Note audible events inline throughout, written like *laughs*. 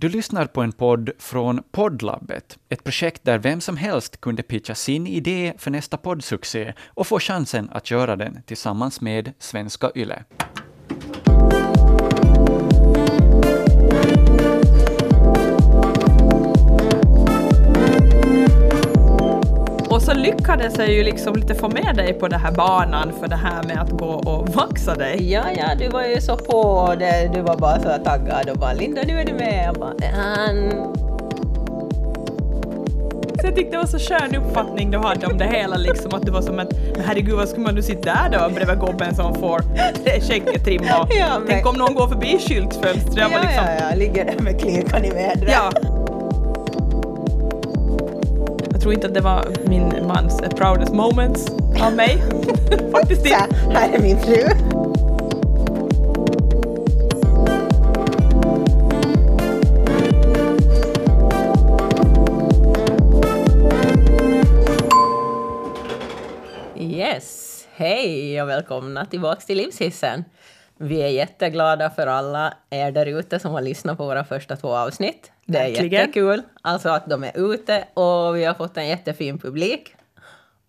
Du lyssnar på en podd från Poddlabbet, ett projekt där vem som helst kunde pitcha sin idé för nästa poddsuccé och få chansen att göra den tillsammans med Svenska Yle. Lyckades jag ju liksom lite få med dig på den här banan för det här med att gå och vaxa dig. Ja, ja, du var ju så på det. Du var bara så taggad och bara Linda, nu är du med. Jag bara, han... Så jag tyckte det var så skön uppfattning du hade om det hela liksom att du var som att herregud vad skulle man nu sitta där då bredvid gubben som får skägget trimma. Ja, men- Tänk om någon går förbi skyltfönstret. Ja, liksom, ja, ja, ligger där med klinkan i vädret. ja. Tror inte att det var min mans proudest moments av mig. *laughs* Faktiskt inte. här, här är min fru. Yes, hej och välkomna tillbaka till Livshissen. Vi är jätteglada för alla er där ute som har lyssnat på våra första två avsnitt. Det är Verkligen. jättekul, alltså att de är ute och vi har fått en jättefin publik.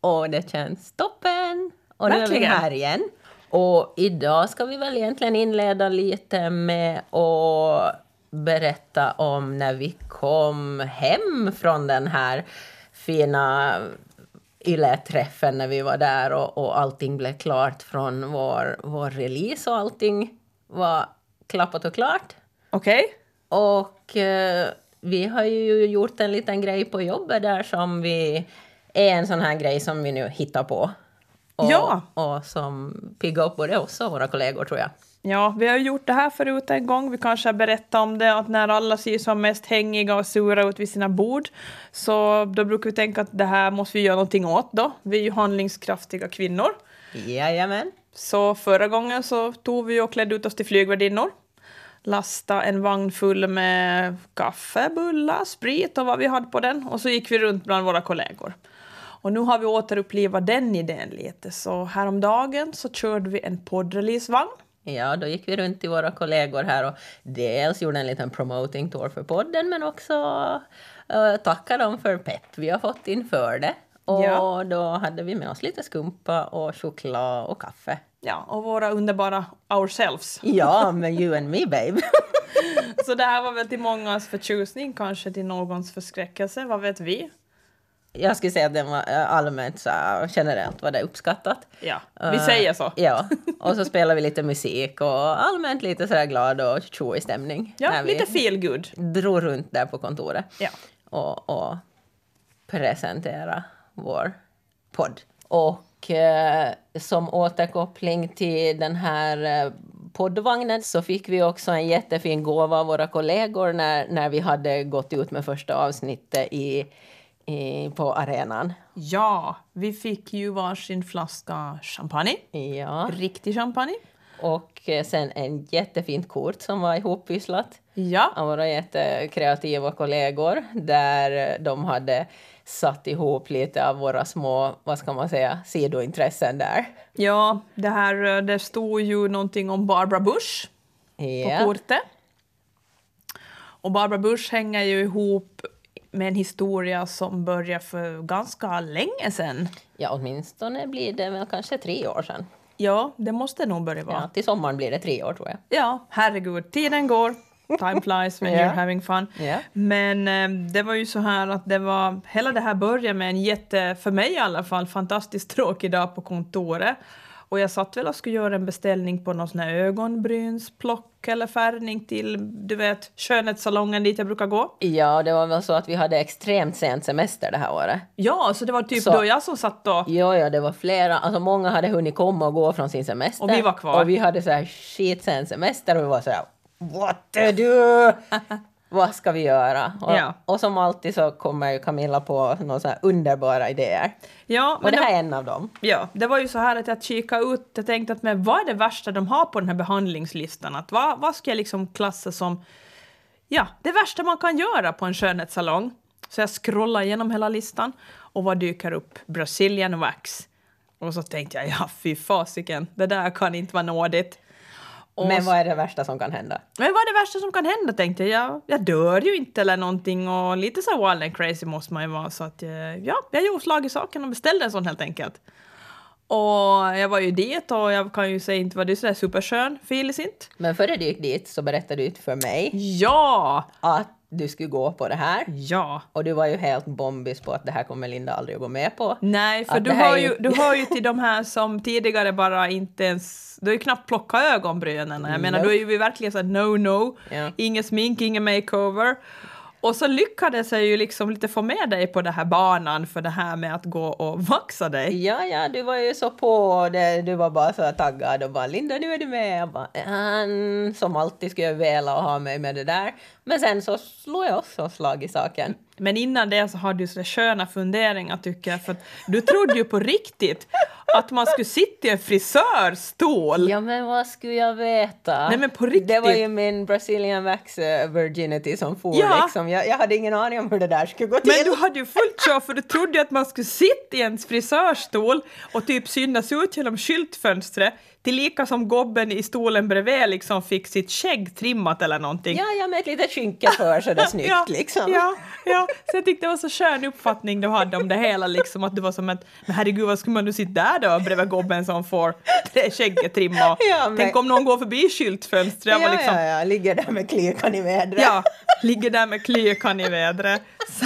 Och det känns toppen! Och nu är vi Verkligen. här igen. Och idag ska vi väl egentligen inleda lite med att berätta om när vi kom hem från den här fina YLE-träffen när vi var där och, och allting blev klart från vår, vår release och allting var klappat och klart. Okej. Och eh, vi har ju gjort en liten grej på jobbet där som vi är en sån här grej som vi nu hittar på. Och, Ja. och som piggar upp både oss och våra kollegor tror jag. Ja, vi har gjort det här förut en gång. Vi kanske har berättat om det, att när alla ser som mest hängiga och sura ut vid sina bord, så då brukar vi tänka att det här måste vi göra någonting åt då. Vi är ju handlingskraftiga kvinnor. Jajamän. Så förra gången så tog vi och klädde ut oss till flygvärdinnor. Lasta en vagn full med kaffe, bullar, sprit och vad vi hade på den. Och så gick vi runt bland våra kollegor. Och nu har vi återupplivat den idén lite. Så häromdagen så körde vi en poddreleasevagn. Ja, då gick vi runt till våra kollegor här och dels gjorde en liten promoting tour för podden men också uh, tacka dem för pepp vi har fått inför det. Och Ja. då hade vi med oss lite skumpa och choklad och kaffe. Ja, och våra underbara ourselves. Ja, men you and me babe. *laughs* Så det här var väl till mångas förtjusning, kanske till någons förskräckelse, vad vet vi? Jag skulle säga att den var eh, allmänt så generellt var det uppskattat. Ja, vi Eh, säger så. Ja, *laughs* och så spelade vi lite musik och allmänt lite så glad och tjoig stämning. Ja, lite feel good. drog runt där på kontoret Ja. och, och presentera vår podd. Och eh, som återkoppling till den här eh, poddvagnen så fick vi också en jättefin gåva av våra kollegor när, när vi hade gått ut med första avsnittet i, i, på arenan. Ja, vi fick ju varsin flaska champagne. Ja, Riktig champagne. och eh, sen en jättefint kort som var ihoppysslat Ja, av våra jättekreativa kollegor där de hade satt ihop lite av våra små, vad ska man säga, sidointressen där. ja det, här, eh, det stod ju någonting om Barbara Bush på Ja, kortet. Och Barbara Bush hänger ju ihop med en historia som börjar för ganska länge sedan. ja, åtminstone blir det väl kanske tre år sedan. Ja, det måste nog börja vara. Ja, till sommaren blir det tre år tror jag. Ja, herregud, tiden går. Time flies when Ja. you're having fun. Ja. Men eh, det var ju så här att det var, hela det här började med en jätte, för mig i alla fall, fantastiskt *laughs* tråkig dag på kontoret. Och jag satt väl och skulle göra en beställning på någon sån här ögonbrynsplock eller färgning till, du vet, skönhetssalongen dit jag brukar gå. Ja, det var väl så att vi hade extremt sent semester det här året. Ja, så det var typ Så- då jag som satt då. Jo, ja, det var flera, alltså många hade hunnit komma och gå från sin semester. Och vi var kvar. Och vi hade så här skitsen semester och vi var så här What to do? *laughs* Vad ska vi göra? Och, Ja. och som alltid så kommer ju Camilla på några underbara idéer. Ja, Och det det, här är en av dem. ja, det var ju så här att jag kikade ut, jag tänkte att men vad är det värsta de har på den här behandlingslistan? Att vad, vad ska jag liksom klassa som ja, det värsta man kan göra på en skönhetssalong? Så jag scrollar igenom hela listan och vad dyker upp? Brazilian wax. Och så tänkte jag, ja fy fasiken, det där kan inte vara nådigt. Och Men vad är det värsta som kan hända? Men vad är det värsta som kan hända tänkte jag. Jag, jag dör ju inte eller någonting och lite så wild and crazy måste man ju vara så att eh, ja, jag gjorde slag i saken och beställde en sån helt enkelt. Och jag var ju dit och jag kan ju säga inte var det sådär superskön filis inte. Men före du gick dit så berättade du för mig Ja! att du skulle gå på det här. Ja! Och du var ju helt bombis på att det här kommer Linda aldrig att gå med på. Nej, för Att du hör, ju, ju- du hör ju till de här som tidigare bara inte ens... Du har ju knappt plockat ögonbrynen. Jag menar, Nope. då är vi verkligen såhär no-no. Ja. Ingen smink, ingen makeover. Och så lyckades jag ju liksom lite få med dig på den här banan för det här med att gå och vaxa dig. Ja, ja, du var ju så på och det, du var bara så taggad och bara Linda nu är du med. Jag bara, han som alltid skulle jag vilja ha mig med det där. Men sen så slog jag också slag i saken. Men innan det så hade du så sköna funderingar tycker jag. För att du trodde ju på riktigt att man skulle sitta i en frisörstol. Ja, men vad skulle jag veta? Nej, men på riktigt. Det var ju min Brazilian wax eh, virginity som for Ja. liksom. Jag, jag hade ingen aning om hur det där skulle gå till. Men du hade ju fullt sjå för du trodde ju att man skulle sitta i en frisörstol och typ synas ut genom skyltfönstret tillika som gobben i stolen bredvid liksom fick sitt skägg trimmat eller någonting. Ja, ja, med ett litet skynke för så det är *laughs* snyggt ja, liksom. Ja, ja, så jag tyckte det var så skön uppfattning du hade om det hela liksom att du var som att men herregud vad skulle man nu sitta där då bredvid gobben som får det skägget trimmat? *laughs* Ja, men- Tänk om någon går förbi skyltfönstret Ja, var liksom ja, ja, ligger där med klykan i vädret. Ja, ligger där med klykan i vädret. Så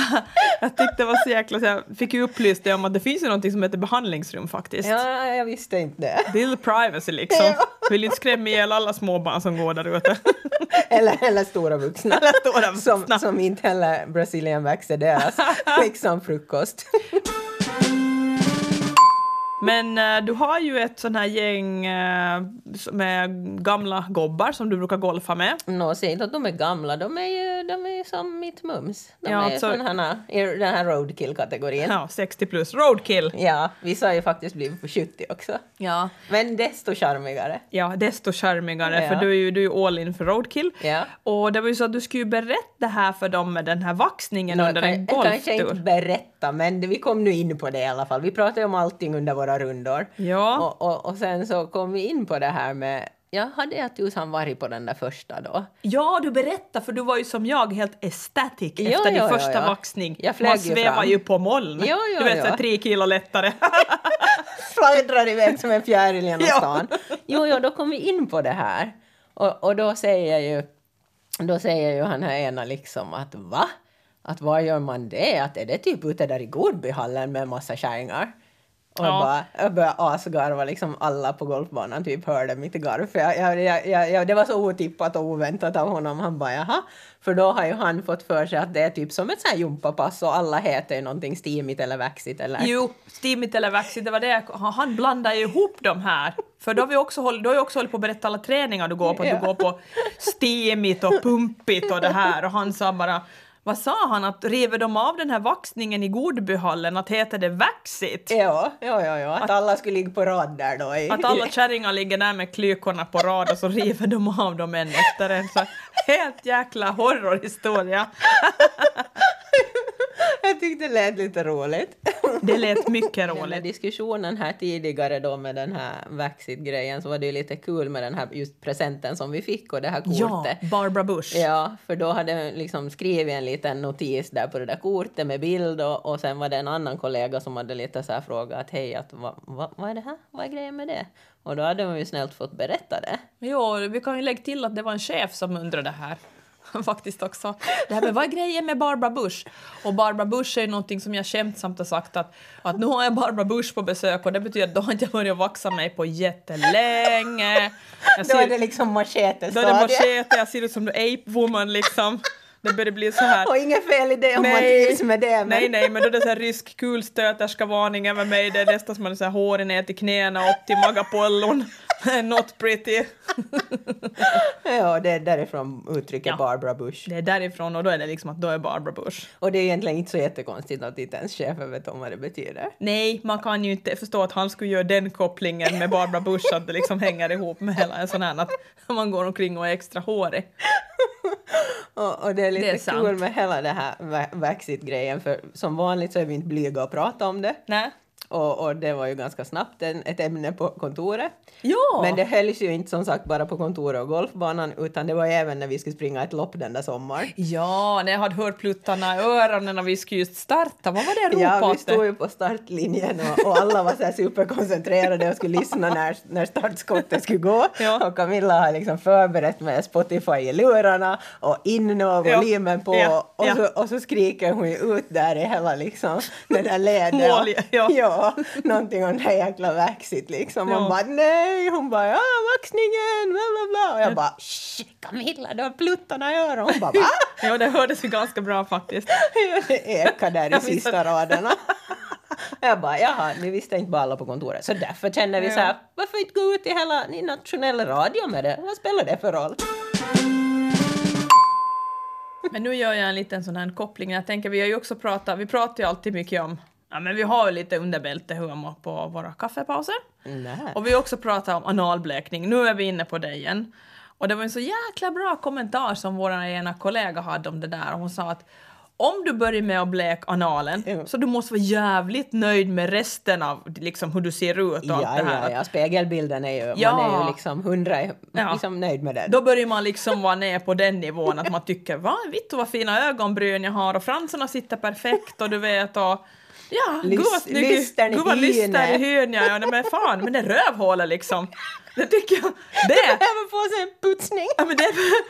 jag tyckte det var så jäkla... Så jag fick ju upplyst dig om att det finns ju någonting som heter behandlingsrum faktiskt. ja, jag visste inte det. Little privacy liksom. Ja. Vill inte skrämma ihjäl alla småbarn som går där ute. *laughs* Eller, eller stora vuxna. Eller stora vuxna. Som, som inte heller Brazilian wax är deras *laughs* liksom frukost. Men eh, du har ju ett sån här gäng eh, med gamla gobbar som du brukar golfa med. Nå, säg inte att de är gamla, de är ju, de är som mitt mums. De Ja, är alltså- sådana i den här roadkill-kategorin. Ja. Ja, 60 plus. Roadkill. vissa har ju faktiskt blivit på 70 också. Ja. Men desto charmigare. Ja, desto charmigare, Ja. för du är ju, du är ju all in för roadkill. Ja. Och det var ju så att du skulle ju berätta det här för dem med den här vaxningen Nå, under kan- en jag kanske inte golftur. berätta, men vi kom nu in på det i alla fall. Vi pratade om allting under våra rundor. Ja. Och, och, och sen så kom vi in på det här med, ja, hade jag tusan varit på den där första då? Ja, du berättade, för du var ju som jag helt estatic Ja, efter din ja, ja, första ja. vaxning. Jag flög Man ju svävar fram. ju på moln. Ja, ja, du vet, ja. så tre kilo lättare. *laughs* fladdrar iväg som en fjäril genom *laughs* Ja. stan. Jo, jo, då kom vi in på det här. Och, och då säger ju, då säger ju han här ena liksom att va? Att var gör man det? Att är det typ ute där i Godbyhallen med en massa kärringar? Och jag, Ja. bara, jag började asgarva, liksom alla på golfbanan typ hörde mitt garv. För jag, jag, jag, jag, jag, det var så otippat och oväntat av honom. Han bara jaha. För då har ju han fått för sig att det är typ som ett sånt här jumpapass och alla heter ju någonting steamigt eller vaxigt eller... jo, steamigt eller vaxigt, det var det jag, han blandade ju ihop de här. För då har vi också hållit, du har ju också hållit på att berätta alla träningar du går på, att du går på steamigt och pumpigt och det här. Och han sa bara, vad sa han, att river de av den här vaxningen i Godbyhallen, att heter det vaxigt? Ja, ja, ja, ja. Att, alla skulle ligga på rad där då. I, Att alla kärringar ligger där med klykorna på rad och så river de av dem en efter en. Så helt jäkla horrorhistoria. *laughs* Jag tyckte det lät lite roligt. Det lät mycket Den roligt. diskussionen här tidigare då med den här Vaxit-grejen så var det ju lite kul med den här just presenten som vi fick och det här Ja, kortet. Barbara Bush. Ja, för då hade liksom skrivit en liten notis där på det där kortet med bild och, och sen var det en annan kollega som hade lite så här frågat att hej, att, vad, vad, vad är det här? Vad är grejen med det? Och då hade man ju snällt fått berätta det. Jo, vi kan ju lägga till att det var en chef som undrade det här. *laughs* Faktiskt också. Det här med vad är grejen med Barbara Bush? Och Barbara Bush är någonting som jag skämtsamt har sagt att, att nu har jag Barbara Bush på besök och det betyder att då har inte jag börjat vaxa mig på jättelänge. Jag Då är ser- det liksom Då är det machete, jag ser ut som the ape woman liksom. Det börjar bli så här. Och inget fel i det om man trivs med det. Men... nej, nej, men då är det så här rysk kulstöterska-varning över mig. Det är nästan som att man har så här håret ner till knäna upp till magapollon. *laughs* Not pretty. *laughs* Ja, det är därifrån uttrycket Ja. Barbara Bush. Det är därifrån och då är det liksom att då är Barbara Bush. Och det är egentligen inte så jättekonstigt att inte ens chefen vet om vad det betyder. Nej, man kan ju inte förstå att han skulle göra den kopplingen med Barbara Bush, att det liksom hänger ihop med hela en sån här att man går omkring och är extra hårig. *laughs* Och, och det är lite Det är kul med hela det här va- Vaxit-grejen för som vanligt så är vi inte blyga att prata om det. Nej. Och, och det var ju ganska snabbt en, ett ämne på kontoret. Ja! Men det hölls ju inte som sagt bara på kontoret och golfbanan utan det var även när vi skulle springa ett lopp den där sommaren. Ja, när jag hade hört pluttarna i öronen när vi skulle just starta, vad var det jag ropade Ja, vi stod ju på startlinjen och, och alla var så här superkoncentrerade och skulle lyssna när, när startskottet skulle gå. Ja. Och Camilla har liksom förberett med Spotify i lurarna och inne och Ja. volymen på Ja. Och, Ja. så, och så skriker hon ju ut där i hela liksom den där leden. Mål, ja. ja, *laughs* någonting om det här jäkla vaxit liksom. Ja. Bara nej, hon bara ja, vaxningen, bla bla bla. Och jag bara shh, Camilla, du har pluttarna i öronen. Hon bara va? *laughs* Ja, det hördes ju ganska bra faktiskt. Ja, *laughs* det ekar där i sista raderna. Jag bara, jaha, ni visste inte bara alla på kontoret. Så därför känner vi Ja. så här, varför inte gå ut i hela i nationell radio med det? Vad spelar det för roll? Men nu gör jag en liten sån här koppling. Jag tänker, vi har ju också pratat, vi pratar ju alltid mycket om, ja men vi har ju lite underbältehumor på våra kaffepauser. Nej. Och vi har också pratat om analblekning. Nu är vi inne på det igen. Och det var en så jäkla bra kommentar som vår ena kollega hade om det där. Hon sa att om du börjar med att bleka analen Ja. så du måste vara jävligt nöjd med resten av liksom, hur du ser ut och Ja, allt det här. ja, ja, spegelbilden är ju, Ja. man är ju liksom hundra, Ja. liksom nöjd med den. Då börjar man liksom vara ner på den nivån att man tycker va, vittu vad fina ögonbryn jag har och fransarna sitter perfekt och du vet och ja, gud vad Lys- snygg, lystern i gud vad lyster i hyn. jag är. Ja, men fan, men det är rövhålet liksom. Det tycker jag, *laughs* det, Behöver få sig en putsning. ja, men det,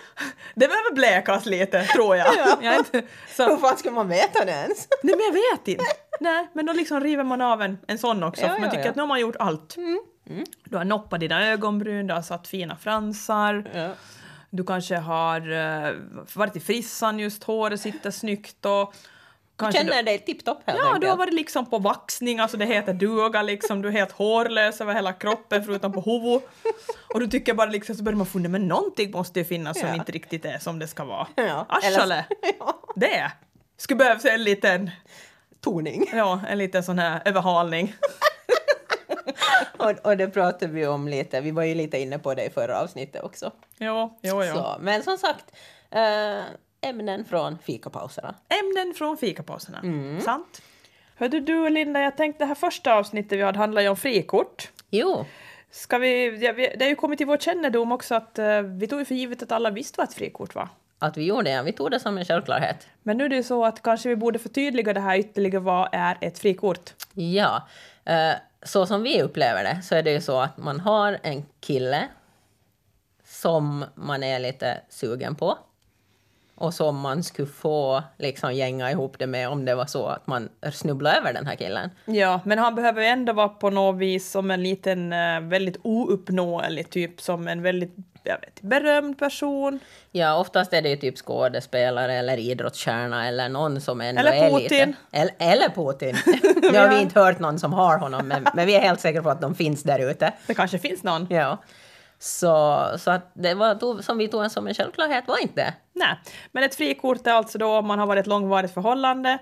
*laughs* det behöver blekas lite tror jag. jag är inte, Hur så, fan ska man veta det ens? nej men jag vet inte. Nej, men då liksom river man av en, en sån också Ja, för man ja, tycker ja. att nu har man gjort allt. Du har noppat dina ögonbryn, du har satt fina fransar. Ja. Du kanske har uh, varit i frissan just, håret sitter snyggt och... Kanske Känner dig tipptopp helt Ja, du enkelt. har varit liksom på vaxning, alltså det heter duga liksom, du är helt hårlös över hela kroppen förutom på huvudet. Och du tycker bara liksom, så börjar man fundera, men någonting måste ju finnas som Ja. inte riktigt är som det ska vara. Ja, eller- *laughs* Ja. Det! Skulle behövas en liten, Toning. ja, en liten sån här överhalning. Och, och det pratade vi om lite, vi var ju lite inne på det i förra avsnittet också. Jo, jo, jo. Så, men som sagt, eh, ämnen från fikapauserna. Ämnen från fikapauserna. Mm. Sant. Hörde du Linda, jag tänkte det här första avsnittet vi hade handlar ju om frikort. Jo, Ska vi, ja, vi, det har ju kommit till vår kännedom också att eh, vi tog ju för givet att alla visste vad ett frikort var. att vi gjorde det, vi tog det som en självklarhet. Men nu är det ju så att kanske vi borde förtydliga det här ytterligare. Vad är ett frikort? Ja, eh, så som vi upplever det så är det ju så att man har en kille som man är lite sugen på och som man skulle få liksom gänga ihop det med om det var så att man snubblade över den här killen. Ja, men han behöver ändå vara på något vis som en liten eh, väldigt ouppnåelig typ, som en väldigt jag vet, berömd person. Ja, oftast är det ju typ skådespelare eller idrottsstjärna eller någon som ändå Eller är Putin. lite... Eller, eller Putin. *laughs* nu har vi inte hört någon som har honom, men, men vi är helt säkra på att de finns där ute. Det kanske finns någon. Ja. Så, så att det var som vi tog som en självklarhet var inte. Nej, men ett frikort är alltså då om man har varit ett långvarigt förhållande,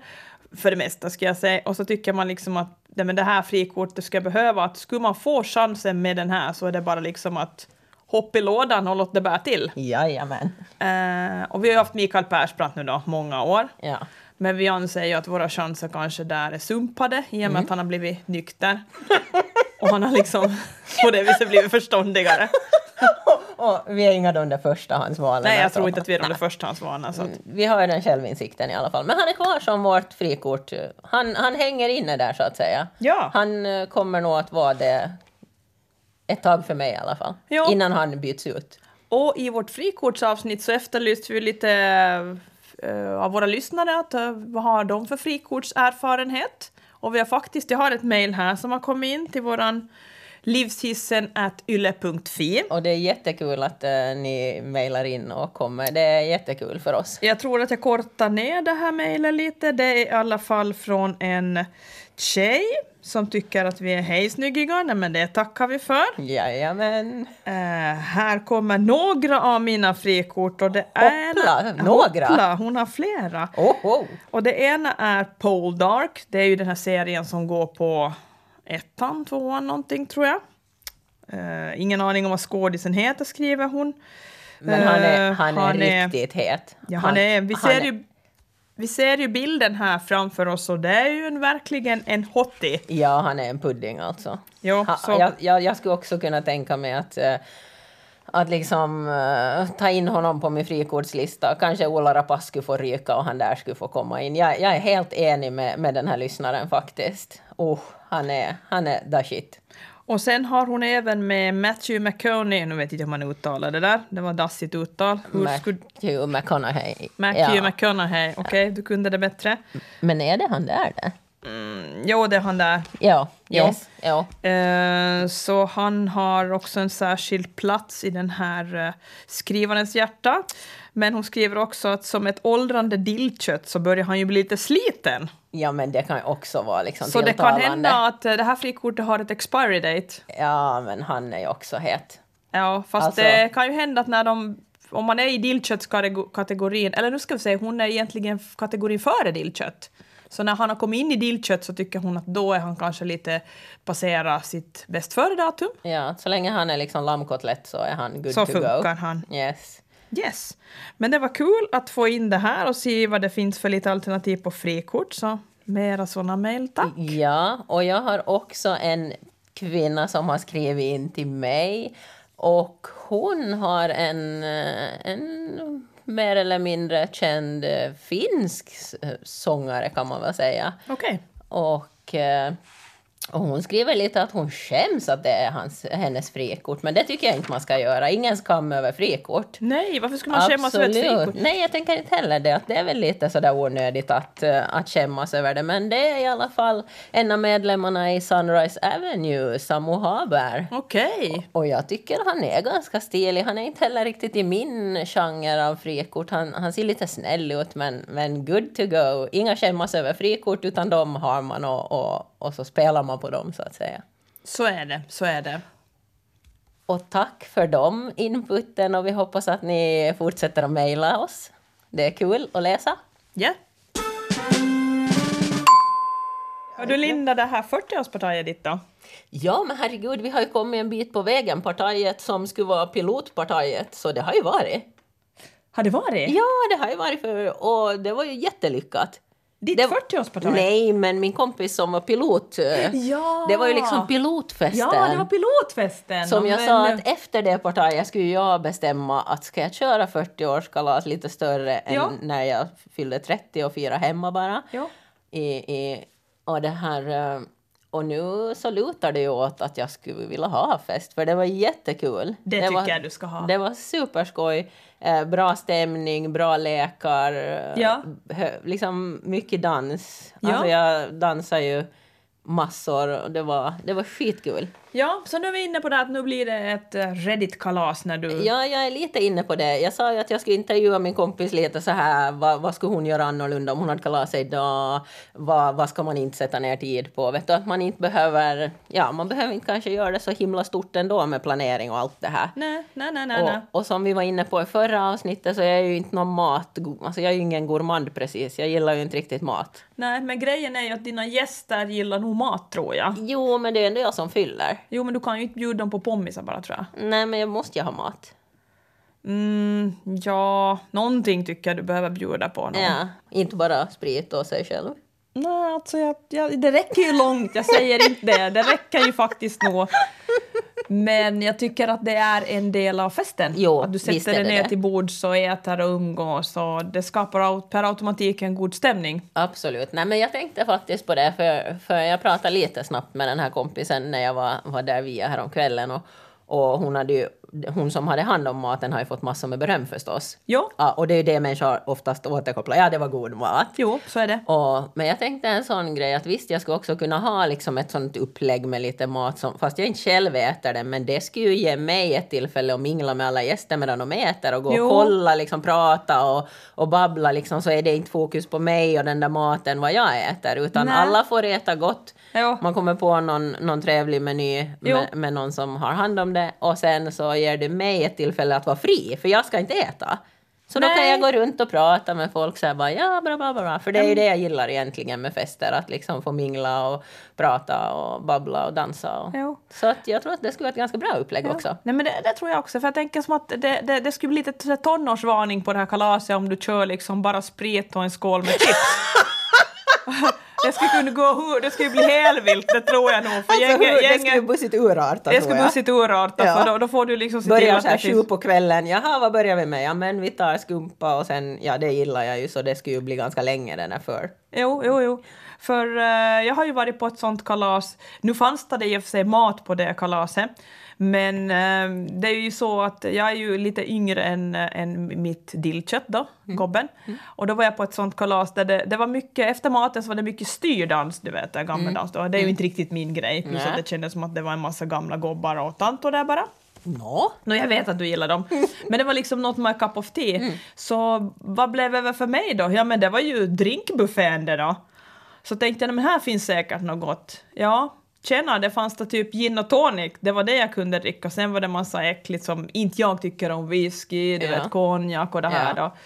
för det mesta ska jag säga, och så tycker man liksom att nej, men det här frikortet ska jag behöva, att skulle man få chansen med den här så är det bara liksom att hoppa i lådan och låta det bära till. Jajamän. Eh, och vi har ju haft Mikael Persbrandt nu då, många år. Ja. Men vi anser ju att våra chanser kanske där är sumpade i och med att han har blivit nykter. och han har liksom på det viset blivit förståndigare. *laughs* Och vi är inga de där förstahandsvalen. Nej, jag alltså. tror inte att vi är de där Nej. förstahandsvana. Så att, Vi har ju den självinsikten i alla fall. Men han är kvar som vårt frikort. Han, han hänger inne där så att säga. Ja. Han eh, kommer nog att vara det ett tag för mig i alla fall. Ja. Innan han byts ut. Och i vårt frikortsavsnitt så efterlyste vi lite av våra lyssnare att eh, vad har de för frikortserfarenhet? Och vi har faktiskt, jag har ett mejl här som har kommit in till våran livshissen at yle.fi. Och det är jättekul att eh, ni mejlar in och kommer. Det är jättekul för oss. Jag tror att jag kortar ner det här mejlet lite. Det är i alla fall från en tjej som tycker att vi är hejsnyggiga. Nej, men det tackar vi för. Jajamän. Eh, här kommer några av mina frikort och det är... Hoppla, några? Hoppla, hon har flera. Oho. Och det ena är Pole Dark. Det är ju den här serien som går på ettan, tvåan någonting tror jag. Eh, ingen aning om vad skådisen heter skriver hon. Men han är, Eh, han är riktigt het. Ja, han är, vi han ser är- ju Vi ser ju bilden här framför oss och det är ju en, verkligen en hottie. Ja, han är en pudding alltså. Jo, Ha, så, jag, jag, jag skulle också kunna tänka mig att, eh, att liksom eh, ta in honom på min frikortslista. Kanske Ola Rapace skulle få ryka och han där skulle få komma in. Jag, jag är helt enig med, med den här lyssnaren faktiskt. Oh, han är, han är the shit. Och sen har hon även med Matthew McConaughey, nu vet jag inte hur man uttalar det där, det var dassigt uttal. Hur. Matthew McConaughey. Matthew Ja. McConaughey, okej, du kunde det bättre. Men är det han där? Det? Mm, jo, det är han där. Ja, Ja. yes. Ja. Eh, så han har också en särskild plats i den här eh, skrivarens hjärta. Men hon skriver också att som ett åldrande dillkött så börjar han ju bli lite sliten. ja, men det kan ju också vara liksom Så det kan hända att eh, det här frikortet har ett expiry date. Ja, men han är ju också het. Ja, fast Alltså- det kan ju hända att när de om man är i dillköttskategorin, eller nu ska vi säga, hon är egentligen kategorin före dillkött. Så när han har kommit in i dillkött så tycker hon att då är han kanske lite passera sitt bäst före-datum. Ja, så länge han är liksom lammkotlett så är han good Så to funkar go. han. Yes. Yes. Men det var kul att få in det här och se vad det finns för lite alternativ på frikort. Så mera sådana mejl, tack. Ja, och jag har också en kvinna som har skrivit in till mig. Och hon har en, eh, en mer eller mindre känd eh, finsk sångare kan man väl säga. Okej. Och, eh, och hon skriver lite att hon skäms att det är hans, hennes frikort. Men det tycker jag inte man ska göra. Ingen skam över frikort. Nej, varför skulle man skämmas över ett frikort? Nej, jag tänker inte heller det. Att det är väl lite sådär onödigt att, eh, att skämmas över det. Men det är i alla fall en av medlemmarna i Sunrise Avenue, Samu Haber. Okej. Och jag tycker han är ganska stilig. Han är inte heller riktigt i min genre av frikort. Han, han ser lite snäll ut, men, men good to go. Inga skämmas över frikort, utan de har man och, och, och så spelar man på dem, så att säga. Så är det, så är det. Och tack för de inputen och vi hoppas att ni fortsätter att mejla oss. Det är kul att läsa. Ja. Hör du Linda, det här 40-årspartiet ditt då? Ja, men herregud, vi har ju kommit en bit på vägen. Partiet som skulle vara pilotpartiet, så det har ju varit. Har det varit? Ja, det har ju varit för, och det var ju jättelyckat. Ditt det- 40-årsparti? Nej, men min kompis som var pilot, eh, Ja! det var ju liksom pilotfesten. Ja, det var pilotfesten! Som jag Men- sa, att efter det partiet skulle jag bestämma att ska jag köra 40-årskalas lite större än Ja. när jag fyllde 30 och fira hemma bara. Ja. I, i, och det här... eh, Och nu så lutar det ju åt att jag skulle vilja ha fest, för det var jättekul. Det tycker var, jag du ska ha. Det var superskoj. Eh, bra stämning, bra lekar, eh, Ja. hö, liksom mycket dans. Ja. Alltså jag dansar ju massor och det var, det var skitkul. Ja, så nu är vi inne på det att nu blir det ett eh, Reddit-kalas när du... Ja, jag är lite inne på det. Jag sa ju att jag skulle intervjua min kompis lite så här. Vad, vad skulle hon göra annorlunda om hon hade kalas idag? Vad, vad ska man inte sätta ner tid på? Vet du, att man inte behöver... Ja, man behöver inte kanske göra det så himla stort ändå med planering och allt det här. Nej, nej, nej, nej. nej. Och, och som vi var inne på i förra avsnittet så är jag ju inte någon mat... Alltså jag är ju ingen gourmand precis. Jag gillar ju inte riktigt mat. Nej, men grejen är ju att dina gäster gillar nog mat, tror jag. Jo, men det är ändå jag som fyller. Jo, men du kan ju inte bjuda dem på pommisar bara, tror jag. Nej, men jag måste ju ha mat. Mm, ja, någonting tycker jag du behöver bjuda på. Någon. Ja, inte bara sprit och sig själv. Nej, alltså jag, jag, det räcker ju långt, jag säger inte det. Det räcker ju faktiskt nog. Men jag tycker att det är en del av festen. Jo, att du sätter dig ner det. till bords och äter och umgås och det skapar per automatik en god stämning. Absolut. Nej, men jag tänkte faktiskt på det, för, för jag pratade lite snabbt med den här kompisen när jag var, var där via häromkvällen. Och, och hon, hade ju, hon som hade hand om maten har ju fått massor med beröm förstås. Jo, Ja, och det är ju det människor oftast återkopplar. Ja, det var god mat. jo, så är det. Och, men jag tänkte en sån grej att visst, jag skulle också kunna ha liksom ett sånt upplägg med lite mat som, fast jag inte själv äter det, men det skulle ju ge mig ett tillfälle att mingla med alla gäster medan de äter och gå Jo. och kolla, liksom prata och, och babbla liksom, så är det inte fokus på mig och den där maten vad jag äter, utan Nej. alla får äta gott. Jo. Man kommer på någon, någon trevlig meny Jo. med, med någon som har hand om det och sen så ger det mig ett tillfälle att vara fri, för jag ska inte äta. Så då kan Nej. jag gå runt och prata med folk så här bara ja, bra, bra, bra. För det är ju det jag gillar egentligen med fester, att liksom få mingla och prata och babbla och dansa. Och. Jo. Så att jag tror att det skulle vara ett ganska bra upplägg också. Nej men det, det tror jag också, för jag tänker som att det, det, det skulle bli lite tonårsvarning på det här kalaset om du kör liksom bara sprit och en skål med chips. *laughs* *laughs* det skulle kunna gå hur, det skulle bli helvilt, det tror jag nog. För Alltså, gänget, hur, det skulle bussigt urarta det skulle bussigt urarta, Ja. för då, då får du liksom se till Börjar att så här sju på kvällen, jaha vad börjar vi med? Ja men vi tar skumpa och sen, ja det gillar jag ju så det skulle ju bli ganska länge den här för. Jo, jo, jo. För eh, jag har ju varit på ett sånt kalas. Nu fanns det i och för sig mat på det kalaset. Men eh, det är ju så att jag är ju lite yngre än, eh, än mitt dillkött då, gobben. Och då var jag på ett sånt kalas där det, det var mycket, efter maten så var det mycket styrdans, du vet, gammeldans då. Det är ju inte riktigt min grej. Plus att det kändes som att det var en massa gamla gobbar och tantor där bara. Nå? Nå, jag vet att du gillar dem. *laughs* Men det var liksom not my cup of tea. Så vad blev över för mig då? Ja, men det var ju drinkbuffén det då. Så tänkte jag, "Nej, men här finns säkert något gott. Ja, tjena, det fanns det typ gin och tonic. Det var det jag kunde dricka. Sen var det massa äckligt som inte jag tycker om whisky, du Ja. vet konjak och det här Ja. då.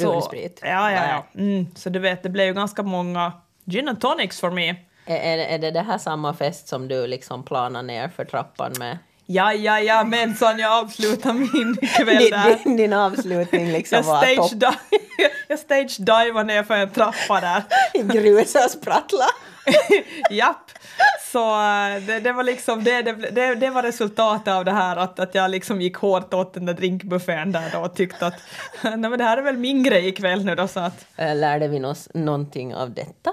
Brun sprit. Ja, ja, ja. Mm, så du vet, det blev ju ganska många gin and tonics för mig. Är, är, det det här samma fest som du liksom planar ner för trappan med? Ja, ja, ja, mensan, jag avslutar min kväll Din, där. din, din avslutning liksom *laughs* var topp. Jag *laughs* stage divar ner för en trappa där. *laughs* Grusa och sprattla. *laughs* Japp. Så eh, det, det var liksom det, det, det, det var resultatet av det här att, att jag liksom gick hårt åt den där drinkbuffén där då och tyckte att nej men det här är väl min grej ikväll nu då så att Eh, Lärde vi oss någonting av detta?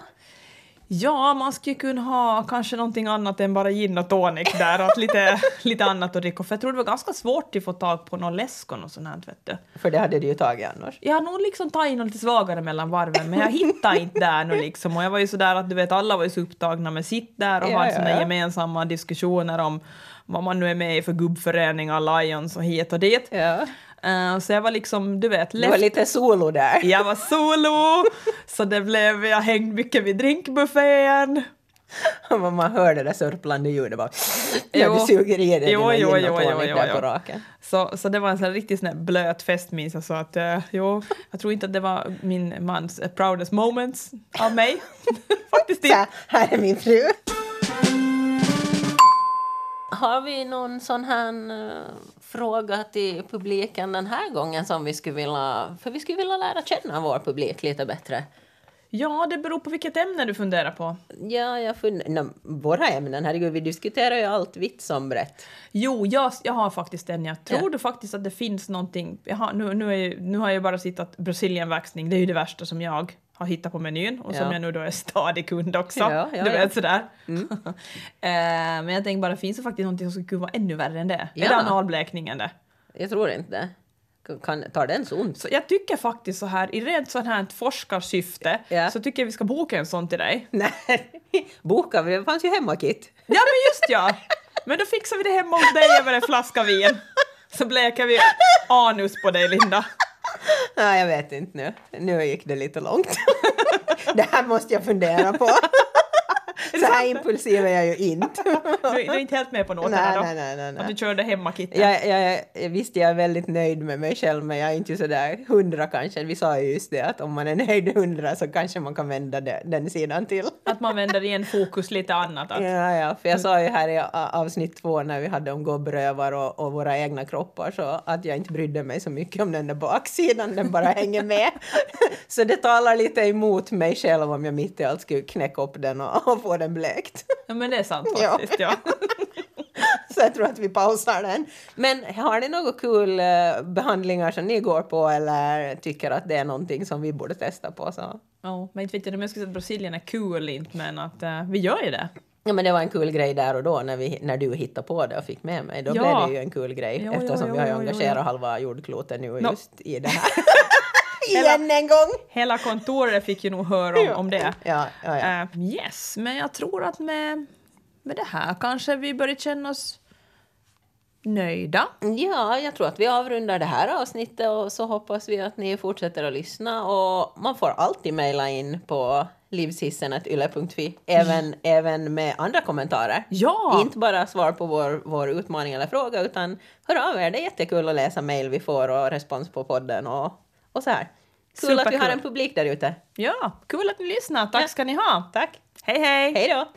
Ja, man skulle kunna ha kanske någonting annat än bara gin och tonic där och att lite, *laughs* lite annat att dricka för jag tror det var ganska svårt att få tag på någon läsk och något sånt här vet du. För det hade du ju tagit annars. Jag har nog liksom tagit något lite svagare mellan varven, men jag hittade inte där nu liksom. Och jag var ju sådär att du vet, alla var ju så upptagna med sitt där och Ja, hade ja, såna ja. gemensamma diskussioner om vad man nu är med i för gubbföreningar, Lions och hit och dit. Ja. Eh, så jag var liksom, du vet, Du var left. lite solo där. Jag var solo, så det blev, jag hängde mycket vid drinkbuffén. Och man hör det där sörplande ljudet bara du suger i dig Jo, dina jo, jo, på raken. Så, så det var en sån riktigt sån blöt fest minns jag, så att eh, jo, jag tror inte att det var min mans eh, proudest moments av mig. *laughs* Faktiskt inte. här, är min fru. Har vi någon sån här fråga till publiken den här gången som vi skulle vilja... För vi skulle vilja lära känna vår publik lite bättre. Ja, det beror på vilket ämne du funderar på. Ja, jag funderar... Våra ämnen, herregud, vi diskuterar ju allt vitt som brett. Jo, jag, jag har faktiskt en. Jag tror Ja. du faktiskt att det finns någonting. Har, nu, nu, är, nu har jag bara sett att Brazilianvaxning, det är ju det värsta som jag har hittat på menyn och som Ja. jag nu då är stadig kund också. Ja, ja, du. Mm. vet sådär. *laughs* Eh, men jag tänker bara, finns det faktiskt någonting som skulle kunna vara ännu värre än det? Är det analblekningen det? Jag tror inte det. Kan, tar den så ont? Så jag tycker faktiskt så här, i rent sånt här forskarsyfte, Ja. så tycker jag vi ska boka en sån till dig. Nej, *laughs* boka, det fanns ju hemmakit. Ja, men just ja! Men då fixar vi det hemma hos dig över en flaska vin. Så bleker vi anus på dig, Linda. Nej, jag vet inte nu. Nu gick det lite långt. *laughs* det här måste jag fundera på. Så här impulsiv är jag ju inte. Du, du är inte helt med på något Nej, här då? nej, nej, nej, nej. Att du körde hemmakitten? Jag, jag, jag, visst, jag är väldigt nöjd med mig själv, men jag är inte sådär hundra kanske. Vi sa ju just det, att om man är nöjd hundra så kanske man kan vända det, den sidan till. Att man vänder igen fokus lite annat. Att, Ja, ja, för jag sa ju här i avsnitt två när vi hade om gobbrövar och, och våra egna kroppar så att jag inte brydde mig så mycket om den där baksidan, den bara hänger med. *laughs* så det talar lite emot mig själv om jag mitt i allt skulle knäcka upp den och, och få den blekt. Ja, men det är sant *laughs* faktiskt, ja. *laughs* så jag tror att vi pausar den. Men har ni några kul eh, behandlingar som ni går på eller tycker att det är någonting som vi borde testa på så Ja, men inte vet jag om jag skulle säga att Brasilien är kul inte, men att eh, vi gör ju det. Ja men det var en kul grej där och då när, vi, när du hittade på det och fick med mig. Då Ja. blev det ju en kul grej Jo, jo, eftersom jo, vi har ju jo, jo, engagerat jo. halva jordklotet nu Nå. just i det här. *laughs* Igen en gång! Hela kontoret fick ju nog höra om, om det. Ja, ja, ja. Eh, yes, men jag tror att med, med det här kanske vi börjar känna oss nöjda. ja, jag tror att vi avrundar det här avsnittet och så hoppas vi att ni fortsätter att lyssna och man får alltid mejla in på livshissen.yle.fi även, även med andra kommentarer. Ja! Inte bara svar på vår, vår utmaning eller fråga utan hör av er. Det är jättekul att läsa mejl vi får och respons på podden och, och så här. Kul att vi har en publik där ute. Ja, kul att ni lyssnar. Tack Ja. ska ni ha. Tack. Hej hej! Hej då!